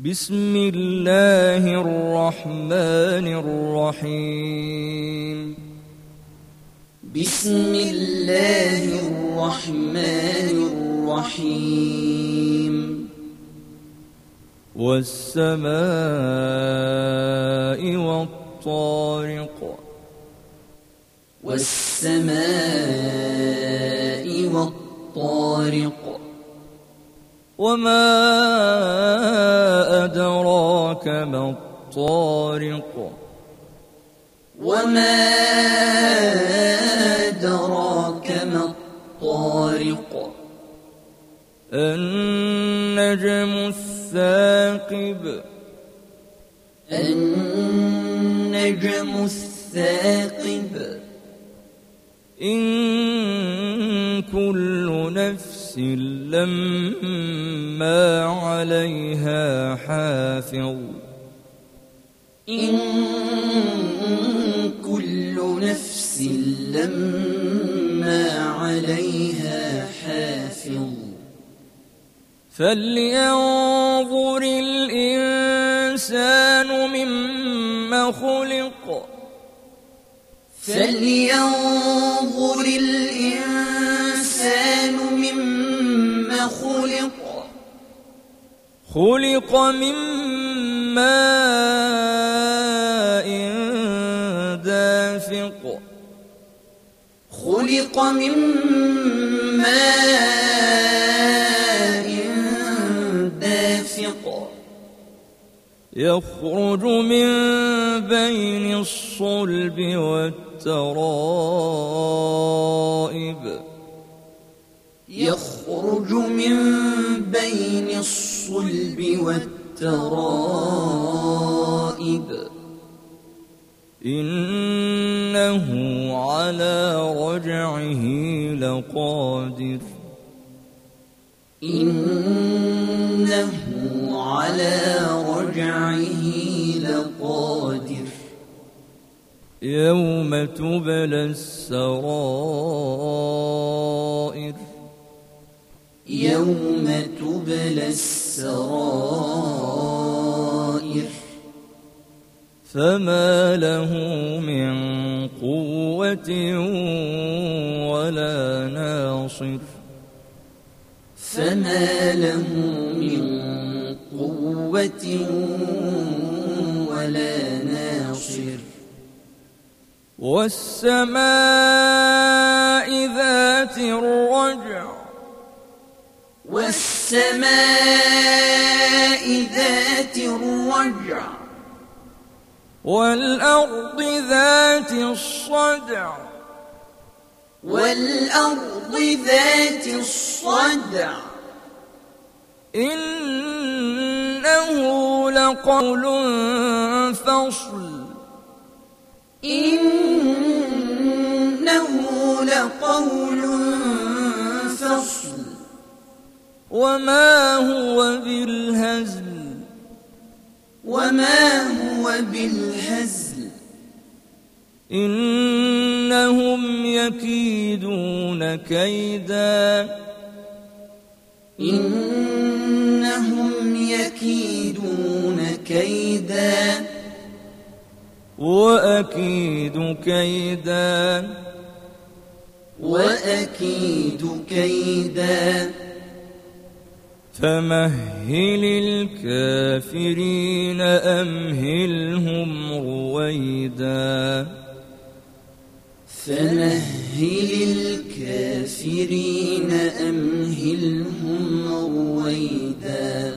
بسم الله الرحمن الرحيم. بسم الله الرحمن الرحيم. والسماء والطارق. والسماء والطارق. وما ما الطارق وما أدراك ما الطارق؟ النجم الثاقب. النجم الثاقب. إن كل نفس لما عليها حافظ. إن كل نفس لما عليها حافظ. فلينظر الإنسان مما خلق. فلينظر الإنسان مما خلق. خلق من دافق خلق من ماء دافق. يخرج من بين الصلب والترائب. يخرج من بين الصلب والترائب. إنه على رجعه لقادر. إنه على رجعه لقادر. يوم تبلى السرائر. يوم تبلى السرائر. فما له من قوة ولا ناصر فما له من قوة ولا ناصر والسماء ذات الرجع والسماء ذات الرجع والأرض ذات الصدع. والأرض ذات الصدع. إنه لقول فصل. إنه لقول فصل. وما هو بالهزل. وما هو بالهزل إنهم يكيدون كيدا. إنهم يكيدون كيدا. وأكيد كيدا. وأكيد كيدا. فمهل الكافرين أمهلهم رويدا فمهل الكافرين أمهلهم رويدا.